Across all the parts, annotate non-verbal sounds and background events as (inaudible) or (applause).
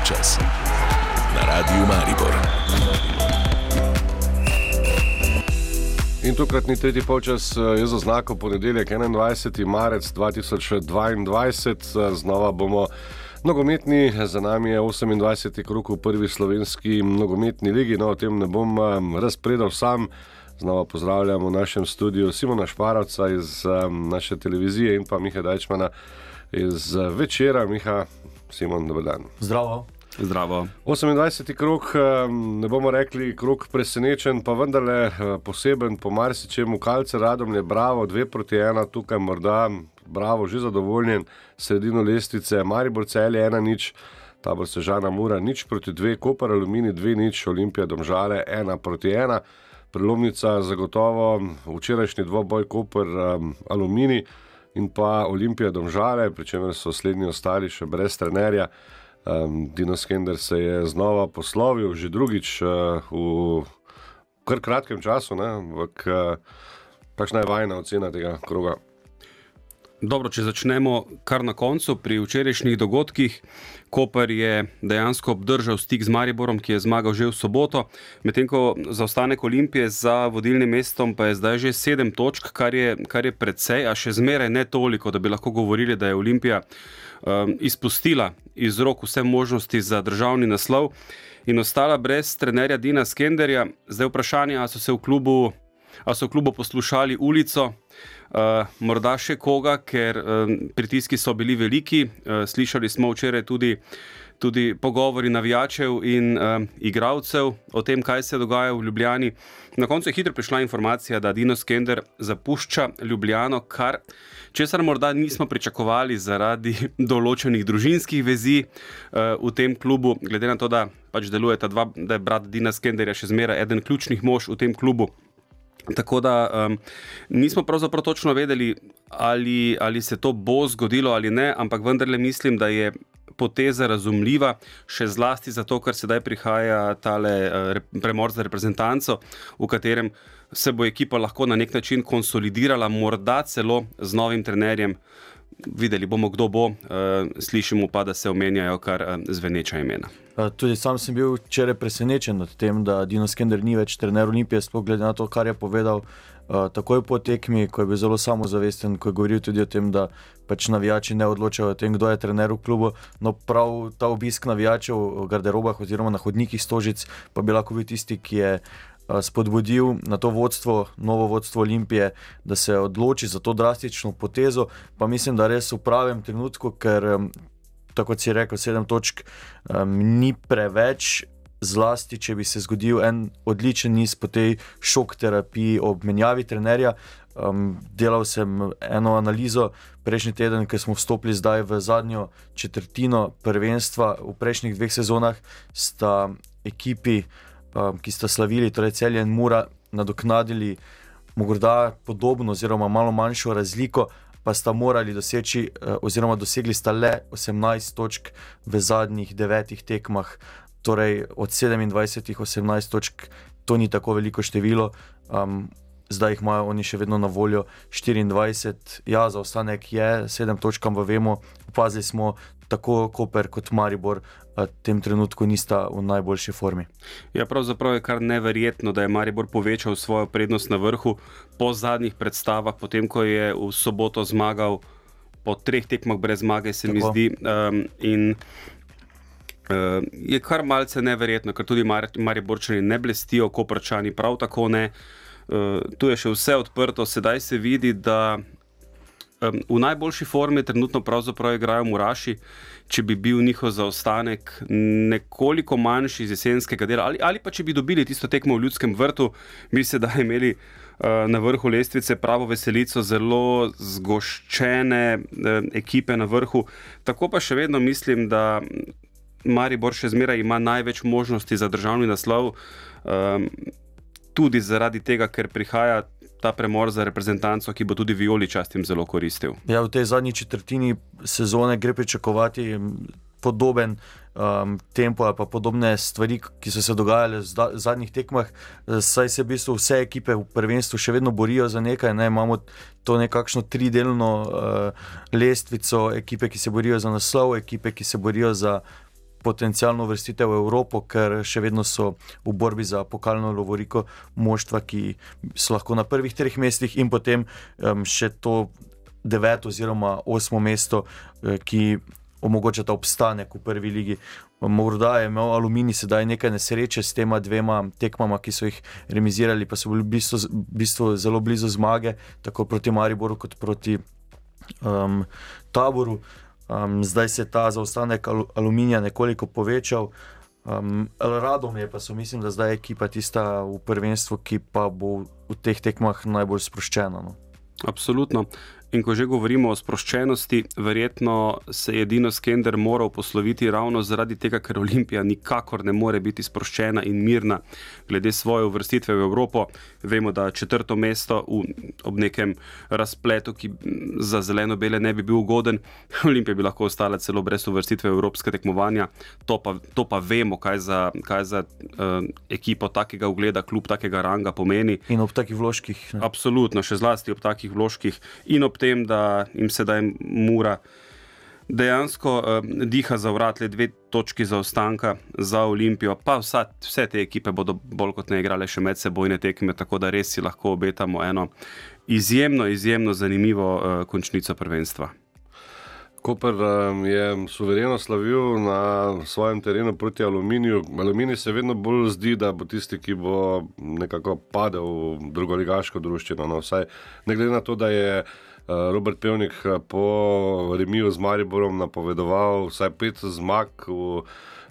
polčas na Radiu Maribor. In tokratni tretji polčas eh, je za znako ponedeljek 21. marec 2022. Znova bomo nogometni, za nami je 28. krok v prvi slovenski nogometni ligi. No, o tem ne bom eh, razpredal sam. Znova pozdravljam v našem studiu Simona Šparovca iz um, naše televizije in pa Miha Dajčmana iz večera. Miha, Simon, dober dan. Zdravo. Zdravo. 28. krok, ne bomo rekli krok presenečen, pa vendarle poseben po marsičemu, kalce radom je bravo, dve proti ena, tukaj morda bravo, že zadovoljen, sredino lestvice, Maribor cel je ena nič, tabor Sežana Mura, nič proti dve, Kopar Alumini, dve nič, Olimpija Domžale, ena proti ena. Prelomnica zagotovo včerajšnji dvoboj Koper um, Alumini in pa Olimpija Domžale, pri čemer so slednji ostali še brez trenerja. Um, Dino Skender se je znova poslovil, že drugič uh, v kar kratkem času, ampak uh, kakšna je vajna ocena tega kroga? Dobro, če začnemo kar na koncu, pri včerajšnjih dogodkih, Koper je dejansko obdržal stik z Mariborom, ki je zmagal že v soboto, medtem ko zaostanek Olimpije za vodilnim mestom pa je zdaj že sedem točk, kar je, kar je precej, a še zmeraj ne toliko, da bi lahko govorili, da je Olimpija um, izpustila iz rok vse možnosti za državni naslov in ostala brez trenerja Dina Skenderja. Zdaj vprašanje, ali so se v klubu. A so v klubu poslušali ulico, uh, morda še koga, ker um, pritiski so bili veliki. Uh, slišali smo včeraj tudi, tudi pogovori navijačev in um, igralcev o tem, kaj se dogaja v Ljubljani. Na koncu je hitro prišla informacija, da Dino Skender zapušča Ljubljano, kar česar morda nismo pričakovali zaradi (laughs) določenih družinskih vezi uh, v tem klubu, glede na to, da pač deluje ta dva, da je brat Dina Skenderja še zmeraj eden ključnih mož v tem klubu. Tako da um, nismo pravzaprav točno vedeli, ali, ali se to bo zgodilo ali ne, ampak vendarle mislim, da je poteza razumljiva, še zlasti zato, ker sedaj prihaja tale uh, premor za reprezentanco, v katerem se bo ekipa lahko na nek način konsolidirala, morda celo z novim trenerjem. Videli bomo, kdo bo, uh, slišimo pa, da se omenjajo kar uh, zveneča imena. Tudi sam sem bil včeraj presenečen nad tem, da Dino Skender ni več trener Olimpije, sploh glede na to, kar je povedal takoj po tekmi, ko je bil zelo samozavesten, ko je govoril tudi o tem, da pač navijači ne odločajo o tem, kdo je trener v klubu. No, prav ta obisk navijačev v garderobah oziroma na hodnikih stožic pa bi lahko bil tisti, ki je. Spodbudil na to vodstvo, novo vodstvo Olimpije, da se odloči za to drastično potezo, pa mislim, da res v pravem trenutku, ker tako kot si rekel, sedem točk um, ni preveč. Zlasti, če bi se zgodil en odličen niz po tej šok terapiji ob menjavi trenerja. Um, delal sem eno analizo prejšnji teden, ker smo vstopili zdaj v zadnjo četrtino prvenstva. V prejšnjih dveh sezonah sta ekipi, um, ki sta slavili, torej celje in mura, nadoknadili morda podobno oziroma malo manjšo razliko, pa sta morali doseči, eh, oziroma dosegli sta le 18 točk v zadnjih devetih tekmah, torej od 27, 18 točk, to ni tako veliko število. Um, zdaj jih imajo oni še vedno na voljo 24, ja, za ostanek je 7 točk, ampak vemo, opazili smo tako Koper kot Maribor. V tem trenutku nista v najboljši formi. Ja, pravzaprav je kar neverjetno, da je Maribor povečal svojo prednost na vrhu po zadnjih predstavah, potem ko je v soboto zmagal po treh tekmah brez zmage, se tako. mi zdi. Um, in uh, je kar malce neverjetno, ker tudi Mariborčani ne blestijo, Koprčani prav tako ne. Uh, tu je še vse odprto, sedaj se vidi, da um, v najboljši formi trenutno pravzaprav igrajo Muraši. Če bi bil njihov zaostanek nekoliko manjši iz jesenskega dela, ali, ali pa če bi dobili tisto tekmo v ljudskem vrtu, bi se da imeli uh, na vrhu lestvice pravo veselico, zelo zgoščene uh, ekipe na vrhu. Tako pa še vedno mislim, da Maribor še zmeraj ima največ možnosti za državni naslov, um, tudi zaradi tega, ker prihaja ta premor za reprezentanco, ki bo tudi Violi častim zelo koristil. Ja, v tej zadnji četrtini sezone gre pričakovati podoben um, tempo pa podobne stvari, ki so se dogajale v zadnjih tekmah. Saj se v bistvu vse ekipe v prvenstvu še vedno borijo za nekaj. Ne? Imamo to nekakšno tridelno uh, lestvico, ekipe, ki se borijo za naslov, ekipe, ki se borijo za potencijalno vrstitev v Evropo, ker še vedno so v borbi za pokalno lovoriko moštva, ki so lahko na prvih treh mestih in potem um, še to deveto oziroma osmo mesto, eh, ki omogoča ta obstanek v prvi ligi. Morda je imel Aluminij sedaj nekaj nesreče s tema dvema tekmama, ki so jih remisirali, pa so bili v bistvu, v bistvu zelo blizu zmage, tako proti Mariboru kot proti um, Taboru. Um, zdaj se je ta zaostanek al aluminija nekoliko povečal. Um, Radom je pa, so, mislim, da zdaj je ekipa tista v prvenstvu, ki pa bo v teh tekmah najbolj sproščena. No. Absolutno. In ko že govorimo o sproščenosti, verjetno se je Dino Skender moral posloviti ravno zaradi tega, ker Olimpija nikakor ne more biti sproščena in mirna glede svoje uvrstitve v Evropo. Vemo, da četrto mesto v, ob nekem razpletu, ki za zeleno-bele ne bi bil ugoden, (laughs) Olimpija bi lahko ostala celo brez uvrstitve v Evropske tekmovanja. To pa, to pa vemo, kaj za, kaj za uh, ekipo takega ugleda, kljub takega ranga pomeni. In ob takih vložkih. Ne? Absolutno, še zlasti ob takih vložkih in ob tem, da jim sedaj mura dejansko uh, diha za vrat, le dve točki zaostanka za Olimpijo, pa vsa, vse te ekipe bodo bolj kot ne igrale še med sebojne tekme, tako da res si lahko obetamo eno izjemno, izjemno zanimivo uh, končnico prvenstva. Koper um, je suvereno slavil na svojem terenu proti aluminiju. Aluminij se vedno bolj zdi, da bo tisti, ki bo nekako padel v drugoligaško družščino. No, vsaj ne glede na to, da je uh, Robert Pevnik eh, po remiju z Mariborom napovedoval vsaj pet zmag v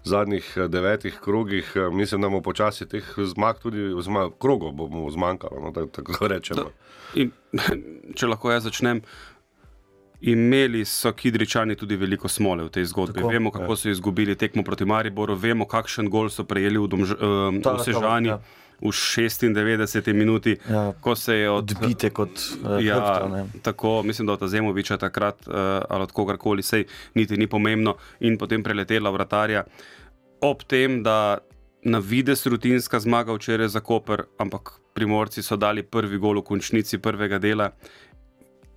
zadnjih eh, devetih krogih. Mislim, da bomo počasi teh zmag tudi, oziroma krogov bomo zmanjkalo, no, tako rečemo. In, (laughs) če lahko jaz začnem. Imeli so Kidričani tudi veliko smole v tej zgodbi. Tako, vemo, kako je. so izgubili tekmo proti Mariboru, vemo, kakšen gol so prejeli v, domž, uh, v Sežani. Ta, ta, v 96 minuti, ja, ko se je odbite kot uh, ja, hrbta, tako, mislim, da od Zemoviča takrat uh, ali od kogarkoli, sej niti ni pomembno, in potem preletela vratarja. Ob tem, da na vides rutinska zmaga včeraj za Koper, ampak primorci so dali prvi gol v končnici prvega dela.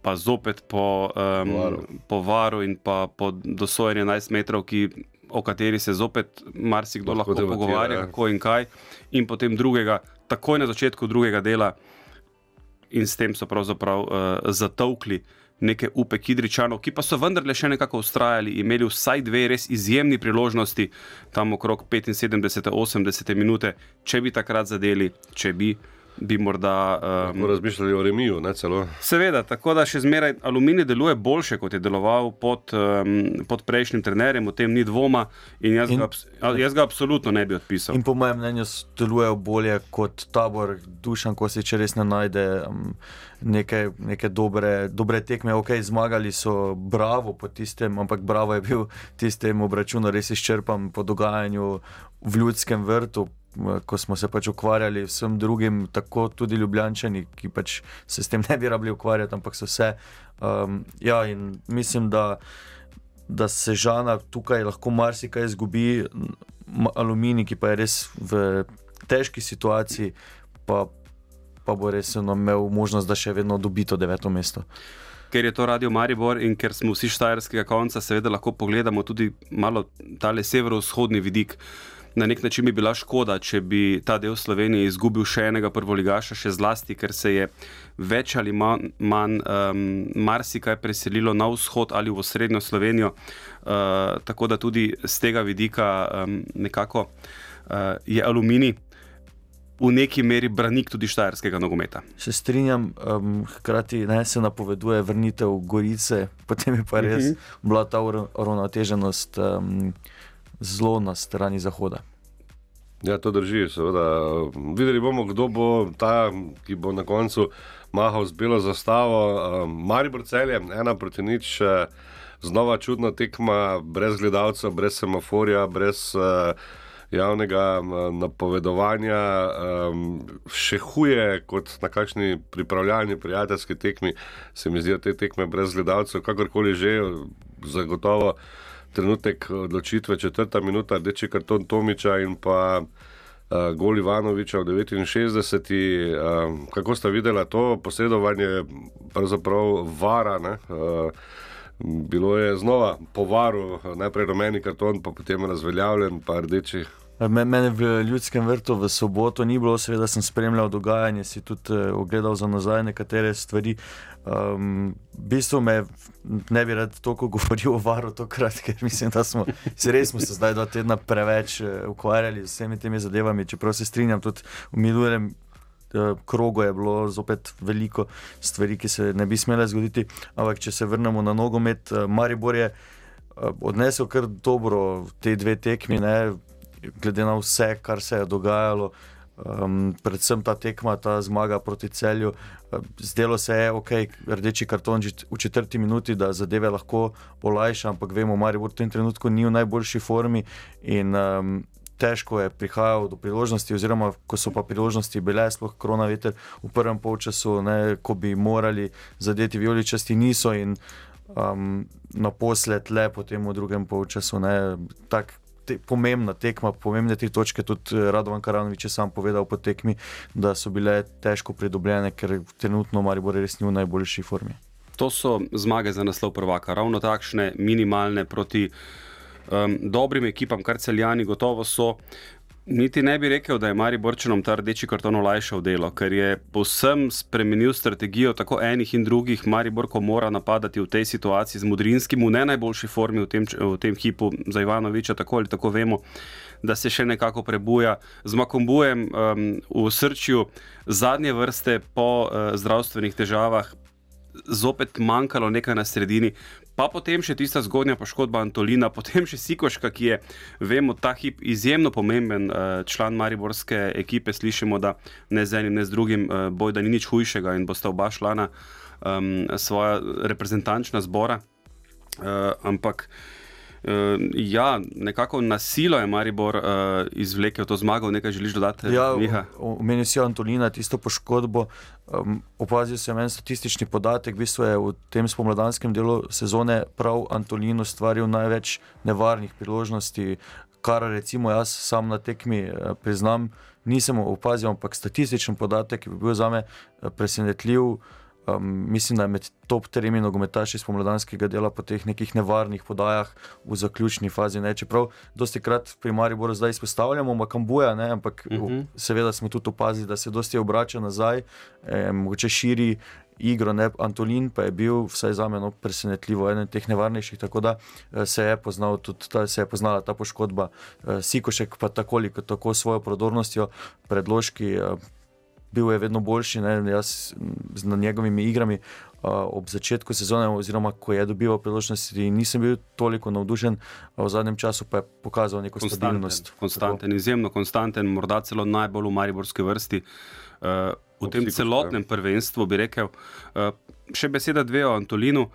Pa zopet po, um, po varu in pa po dosojenju 11 metrov, ki o kateri se zopet marsikdo lahko, lahko pogovarja, ja. kako in kaj, in potem drugega, takoj na začetku drugega dela, in s tem so pravzaprav uh, zatovkli neke upe Kidričanov, ki pa so vendarle še nekako ustrajali, imeli vsaj dve res izjemni priložnosti, tam okrog 75-80 minute, če bi takrat zadeli, če bi bi morda. Um, razmišljali o remiju, ne celo. Seveda, tako da še zmeraj aluminij deluje boljše, kot je deloval pod, um, pod prejšnjim trenerjem, o tem ni dvoma in jaz, in, ga, jaz ga absolutno ne bi odpisal. In po mojem mnenju delujejo bolje kot tabor, dušan, ko se če res ne najde. Um, Neke, neke dobre, dobre tekme, ok, zmagali so, bravo po tistem, ampak bravo je bil tistem obračunu, res izčrpam po dogajanju v ljudskem vrtu, ko smo se pač ukvarjali s vsem drugim, tako tudi ljubljani, ki pač se s tem ne bi rabili ukvarjati, ampak so vse. Um, ja, in mislim, da, da se žana tukaj lahko marsikaj izgubi, aluminij, ki pa je res v težki situaciji, pa, pa bo res imel možnost, da še vedno dobi to deveto mesto. Ker je to radio Maribor in ker smo vsi štajerskega konca, seveda lahko pogledamo tudi malo tale severovzhodni vidik na nek način bi bila škoda, če bi ta del Slovenije izgubil še enega prvoligaša, še zlasti, ker se je več ali manj, manj um, marsikaj preselilo na vzhod ali v srednjo Slovenijo. Uh, tako da tudi z tega vidika um, nekako uh, je aluminij. V neki meri branik tudi štajerskega nogometa. Se strinjam, um, hkrati ne, se napoveduje vrnitev Gorice, potem je pa res uh mhm. -huh. bila ta uravnoteženost. Um, zelo na strani Zahoda. Ja, to drži, seveda. Videli bomo, kdo bo ta, ki bo na koncu mahal z belo zastavo. Maribor celje, ena proti nič, znova čudna tekma, brez gledalcev, brez semaforja, brez javnega napovedovanja. Še huje kot na kakšni pripravljalni prijateljski tekmi, se mi zdijo te tekme brez gledalcev, kakorkoli že, zagotovo trenutek odločitve, četrta minuta, rdeči karton Tomiča in pa uh, Gol Ivanoviča v 69. Uh, kako sta videla to posredovanje, pravzaprav vara. Uh, Bilo je znova povaru, najprej rumeni karton, pa potem razveljavljen, pa rdeči. Mene v ljudskem vrtu v soboto ni bilo, seveda sem spremljal dogajanje, si tudi uh, ogledal za nazaj nekatere stvari. Um, v bistvu me ne bi rad toliko (laughs) govoril o varu, tokrat, ker mislim, da smo se res smo se zdaj dva tedna preveč uh, ukvarjali z vsemi temi zadevami. Čeprav se strinjam, tudi v minulem uh, krogu je bilo zopet veliko stvari, ki se ne bi smele zgoditi. Ampak če se vrnemo na nogomet, Maribor je odnesel kar dobro te dve tekmi. Ne, glede na vse, kar se je dogajalo, um, predvsem ta tekma, ta zmaga proti celju. Zdelo se je, je rdeči karton v četrti minuti, da zadeve lahko olajša, ampak vemo, da je v tem trenutku ni v najboljši formi. In, um, Težko je prihajalo do priložnosti, oziroma ko so pa priložnosti bile, sploh korona veter v prvem polčasu, ne, ko bi morali zadeti vijoličasti, niso in um, naposled le potem v drugem polčasu. Tako te, pomembna tekma, pomembne tri točke. Tudi eh, Radovan Karanovič je sam povedal po tekmi, da so bile težko pridobljene, ker trenutno Maribor res ni v najboljši formi. To so zmage za naslov prvaka, ravno takšne minimalne proti um, dobrim ekipam, kar celjani gotovo so. Niti ne bi rekel, da je Mari Borčanom ta rdeči karton olajšal delo, ker je povsem spremenil strategijo tako enih in drugih. Mari Borko mora napadati v tej situaciji z Mudrinskim v ne najboljši formi v tem, v tem hipu za Ivanoviča, tako ali tako vemo, da se še nekako prebuja z Makombujem um, v srčju zadnje vrste po uh, zdravstvenih težavah. Zopet manjkalo nekaj na sredini, Pa potem še tista zgodnja poškodba Antolina, (laughs) potem še Sikoška, ki je, vemo, ta hip izjemno pomemben uh, član Mariborske ekipe. Slišimo, da ne z enim, ne z drugim uh, boj, da ni nič hujšega in bosta oba člana um, svoja reprezentančna zbora. Uh, ampak. Ja, nekako na silo je Maribor uh, izvlekel to zmago, nekaj želiš dodati? Ja, Omenil si Antolina, tisto poškodbo. Um, opazil sem en statistični podatek, v bistvu je v tem spomladanskem delu sezone prav Antolin ustvaril največ nevarnih priložnosti, kar recimo jaz sam na tekmi uh, priznam, nisem opazil, ampak statističen podatek je bil za me presenetljiv. Um, mislim, da je med top tremi nogometaši spomladanskega dela po teh nekih nevarnih podajah v zaključni fazi. Ne. Čeprav dosti krat pri Mariboru zdaj izpostavljamo Makambuja, ne, ampak uh mhm. -huh. seveda smo tudi opazili, da se dosti obrača nazaj, eh, mogoče širi igro. Ne. Antolin pa je bil, vsaj za meno, presenetljivo eden teh nevarnejših, tako da eh, se je, tudi, ta, se je poznala ta poškodba. Eh, Sikošek pa tako ali tako svojo prodornostjo, predložki. Eh, bil je vedno boljši, ne, jaz z njegovimi igrami. Uh, ob začetku sezone, oziroma ko je dobival priložnost, nisem bil toliko navdušen, v zadnjem času pa je pokazal neko konstanten, stabilnost. Konstanten, izjemno konstanten, morda celo najbolj v Mariborski vrsti. Uh, v tem celotnem prvenstvu bi rekel. Uh, še beseda dve o Antolinu.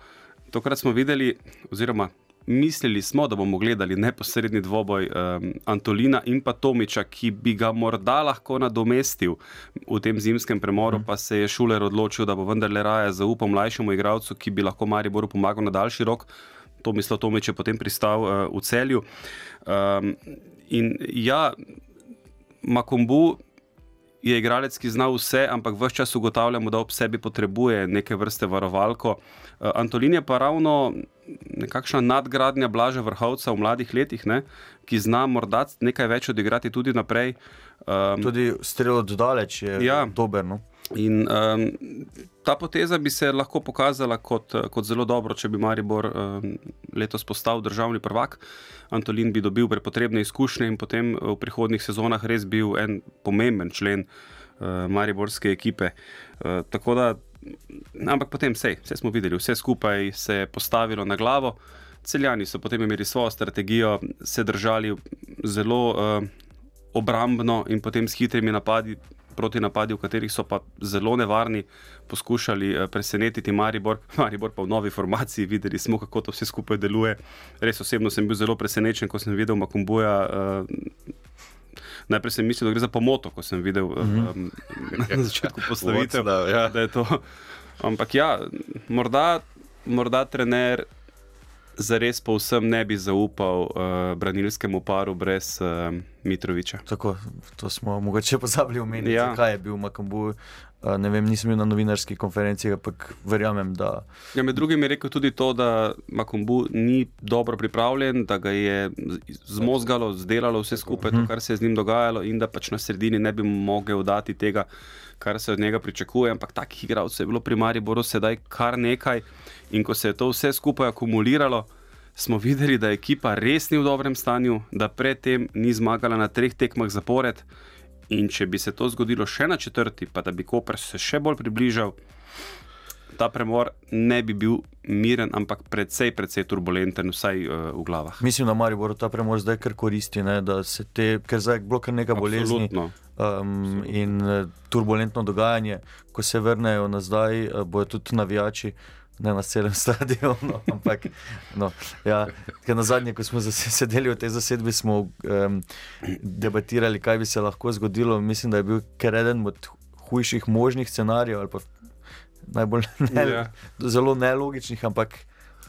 Tokrat smo videli, oziroma mislili smo, da bomo gledali neposredni dvoboj um, Antolina in pa Tomiča, ki bi ga morda lahko nadomestil v tem zimskem premoru, mm. pa se je Šuler odločil, da bo vendarle raje zaupal mlajšemu igralcu, ki bi lahko Mariboru pomagal na daljši rok. To mislo Tomič je potem pristal uh, v celju. Um, in ja, Makombu je igralec, ki zna vse, ampak vse čas ugotavljamo, da ob sebi potrebuje neke vrste varovalko. Uh, Antolin je pa ravno nekakšna nadgradnja Blaža vrhovca v mladih letih, ne, ki zna morda nekaj več odigrati tudi naprej. Um, tudi strelo do daleč je ja. dober. No? In um, ta poteza bi se lahko pokazala kot, kot zelo dobro, če bi Maribor um, letos postal državni prvak. Antolin bi dobil prepotrebne izkušnje in potem v prihodnih sezonah res bil en pomemben člen uh, Mariborske ekipe. Uh, da ampak potem vse, vse smo videli, vse skupaj se je postavilo na glavo. Celjani so potem imeli svojo strategijo, se držali zelo uh, obrambno in potem s hitrimi napadi. Proti napadi, v katerih so pa zelo nevarni, poskušali uh, presenetiti Maribor, (laughs) Maribor pa v novi formaciji, videli smo, kako to vse skupaj deluje. Res osebno sem bil zelo presenečen, ko sem videl Makumbuja uh, Najprej sem mislil, da gre za pomoto, ko sem videl mm -hmm. um, na začetku postavitev. ja. Ampak ja, morda, morda trener zares povsem ne bi zaupal uh, branilskemu paru brez. Uh, Mitroviča. Tako, to smo mogoče pozabili omeniti, Ja. zakaj je bil Makambu. Uh, ne vem, nisem bil na novinarski konferenci, ampak verjamem, da Ja, med drugim je rekel tudi to, da Makombu ni dobro pripravljen, da ga je zmozgalo, zdelalo vse skupaj, to, kar se je z njim dogajalo, in da pač na sredini ne bi mogel dati tega, kar se od njega pričakuje. Ampak takih igralcev je bilo pri Mariboru sedaj kar nekaj. In ko se je to vse skupaj akumuliralo, smo videli, da ekipa res ni v dobrem stanju, da predtem ni zmagala na treh tekmah zapored. In če bi se to zgodilo še na četrti, pa da bi Koper se še bolj približal, ta premor ne bi bil miren, ampak precej, precej turbulenten, vsaj uh, v glavah. mislim, da Maribor ta premor zdaj kar koristi, ne, da se te, ker zdaj je bilo kar nekaj bolezni Absolutno. Um, in eh, turbulentno dogajanje. Ko se vrnejo nazaj, eh, bojo tudi navijači. Ne na celem (laughs) stadionu, ampak no, ja, na zadnje, ko smo sedeli v tej zasedbi, smo um, debatirali, kaj bi se lahko zgodilo. Mislim, da je bil eden od hujših možnih scenarijev, ali pa najbolj ne, ja. (laughs) zelo nelogičnih, ampak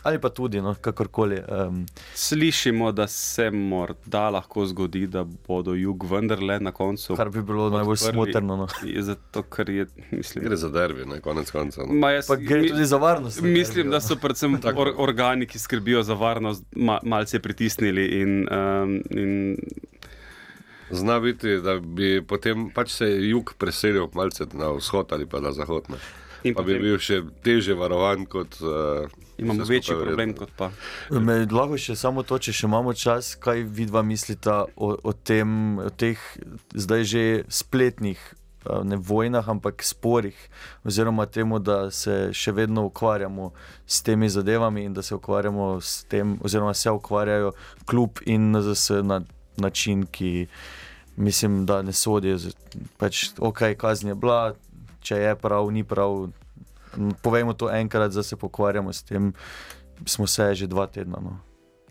ali pa tudi, no, kakorkoli. Um, Slišimo, da se morda lahko zgodi, da bodo jug vendarle na koncu. kar bi bilo najbolj smotrno. No. Zato, ker je, mislim, Gre za derbi, ne, konec koncev. no. Ma jaz, Pa gre mi- tudi za varnost. no. Mislim, da so predvsem (laughs) or, organi, ki skrbijo za varnost, ma, malce pritisnili. In, um, in Zna biti, da bi potem pač se jug preselil malce na vzhod ali pa na zahod. Ne. In Pa bi potem- bil še teže varovan kot. Uh, imamo vse večji problem kot pa. Me lahko še samo to, če še imamo čas, kaj vidva mislita o, o, tem, o teh zdaj že spletnih. Ne vojnah, ampak sporih, oziroma temu, da se še vedno ukvarjamo s temi zadevami in da se ukvarjamo s tem, oziroma se ukvarjajo kljub in NZS na način, ki mislim, da ne sodijo. z- Pač, ok, kazen je bila, če je prav, ni prav. Povejmo to enkrat, da se pokvarjamo s tem, smo se že dva tedna. No.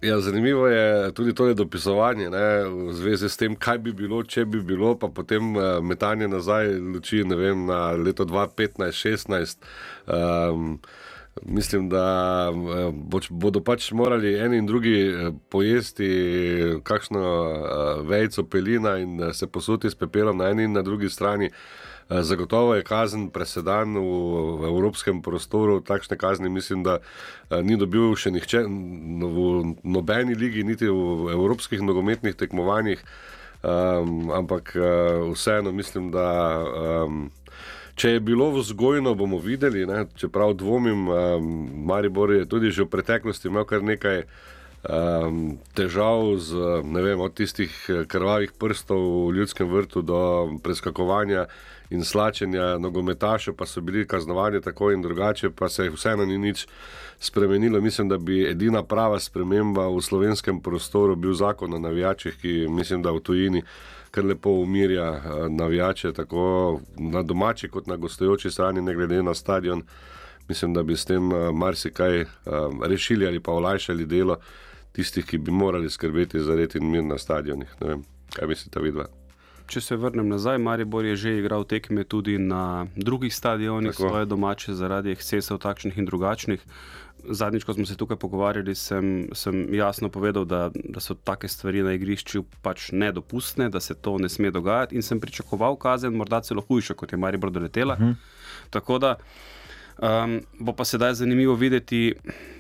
Ja, zanimivo je tudi to dopisovanje ne, v zvezi s tem, kaj bi bilo, če bi bilo, pa potem uh, metanje nazaj luči vem, na leto 2015-2016. Um, mislim, da eh, boč, bodo pač morali eni in drugi eh, pojesti kakšno uh, vejco pelina in eh, se posuti s pepelom na eni in na drugi strani. Eh, Zagotovo je kazen presedan v, v evropskem prostoru. Takšne kazni mislim, da eh, ni dobil še nihče v nobeni ligi, niti v evropskih nogometnih tekmovanjih. Um, ampak uh, vseeno mislim, da um, če je bilo vzgojno, bomo videli. Ne? Čeprav dvomim, um, Maribor je tudi že v preteklosti imel kar nekaj um, težav z vem, od tistih eh, krvavih prstov v ljudskem vrtu do preskakovanja in slačenja nogometašev, pa so bili kaznovani tako in drugače, pa se vseeno ni nič spremenilo. Mislim, da bi edina prava sprememba v slovenskem prostoru bil zakon o navijačih, ki mislim, da v tujini kar lepo umirja eh, navijače, tako na domači kot na gostujoči strani, ne glede na stadion. Mislim, da bi s tem eh, marsikaj eh, rešili ali pa olajšali delo tistih, ki bi morali skrbeti za red in mir na stadionih. Ne vem, kaj mislite, vidva? Če se vrnem nazaj, Maribor je že igral tekme tudi na drugih stadionih, Tako. svoje domače, zaradi ekscesov takšnih in drugačnih. Zadnjič, ko smo se tukaj pogovarjali, sem, sem jasno povedal, da, da so take stvari na igrišču pač nedopustne, da se to ne sme dogajati, in sem pričakoval kazen, morda celo hujšo, kot je Maribor doletela. Uh -huh. Tako da um, bo pa sedaj zanimivo videti,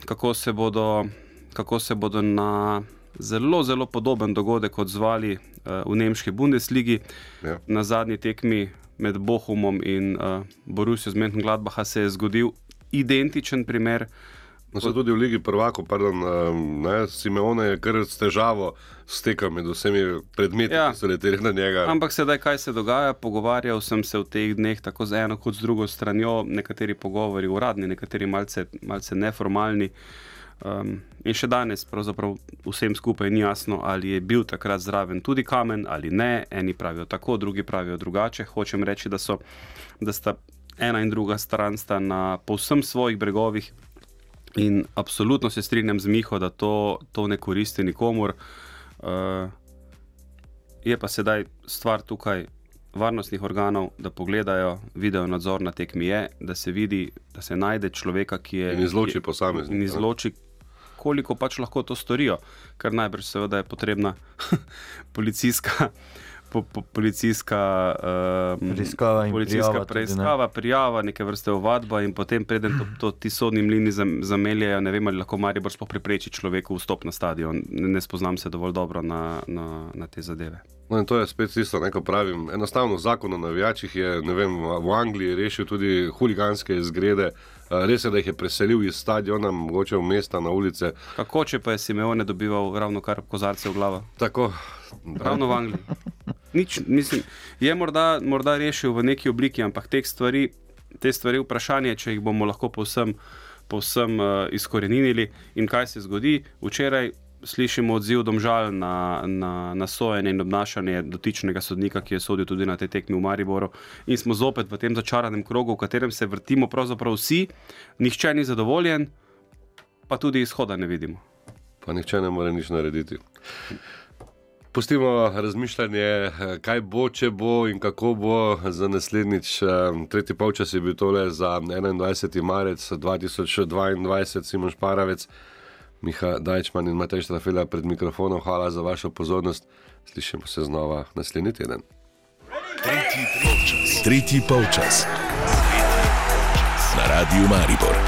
kako se bodo, kako se bodo na zelo, zelo podoben dogodek odzvali uh, v nemški Bundesligi. Ja. Na zadnji tekmi med Bohumom in uh, Borusijo z Mönchengladbacha se je zgodil identičen primer. No, so tudi v Ligi prvakov, pardon, ne, Simeone je kar s težavo stekal med vsemi predmeti, Ja. ki so leteli na njega. Ampak sedaj, kaj se dogaja? Pogovarjal sem se v teh dneh tako z eno kot z drugo stranjo, nekateri pogovori uradni, nekateri malce, malce neformalni. Um, in še danes, pravzaprav vsem skupaj ni jasno, ali je bil takrat zraven tudi kamen ali ne. Eni pravijo tako, drugi pravijo drugače. Hočem reči, da, so, da sta ena in druga stran sta na povsem svojih bregovih. In absolutno se strinjam z Miho, da to, to ne koristi nikomur. Uh, je pa sedaj stvar tukaj varnostnih organov, da pogledajo video nadzor na tekmi, je, da se vidi, da se najde človeka, ki je. In izloči posameznika, In izloči koliko pač lahko to storijo, ker najbrž seveda je potrebna (laughs) policijska. Po, po, policijska um, Preiskava policijska prijava tudi, ne. preiskava, prijava, neke vrste ovadba, in potem, preden to, to ti sodni mlini zam- zameljejo, ne vem, ali lahko Maribor sploh prepreči človeku vstop na stadion. Ne, ne spoznam se dovolj dobro na, na, na te zadeve. No, in to je spet tisto, ko pravim. Enostavno zakon o navijačih je ne vem, v Angliji rešil tudi huliganske izgrede. Res je, da jih je preselil iz stadiona, mogoče v mesta, na ulice. Kako če pa je Simeone dobival ravno kar kozarce v glavo? Tako, Ravno v Angliji. Nič, mislim, je morda, morda rešil v neki obliki, ampak te stvari, te stvari vprašanje, če jih bomo lahko povsem, povsem uh, izkoreninili. In kaj se zgodi? Včeraj slišimo odziv domžal na, na, na sojenje in obnašanje dotičnega sodnika, ki je sodil tudi na tej tekmi v Mariboru. In smo zopet v tem začaranem krogu, v katerem se vrtimo pravzaprav vsi, nihče ni zadovoljen, pa tudi izhoda ne vidimo. pa nihče ne more nič narediti. Pustimo razmišljanje, kaj bo, če bo in kako bo za naslednjič. Tretji polčas je bil tole za 21. marec 2022, Simon Šparavec, Miha Dajčman in Matej Štrafela pred mikrofonom. Hvala za vašo pozornost. Slišimo se znova naslednji teden. Tretji polčas. Tretji polčas. Na Radiu Maribor.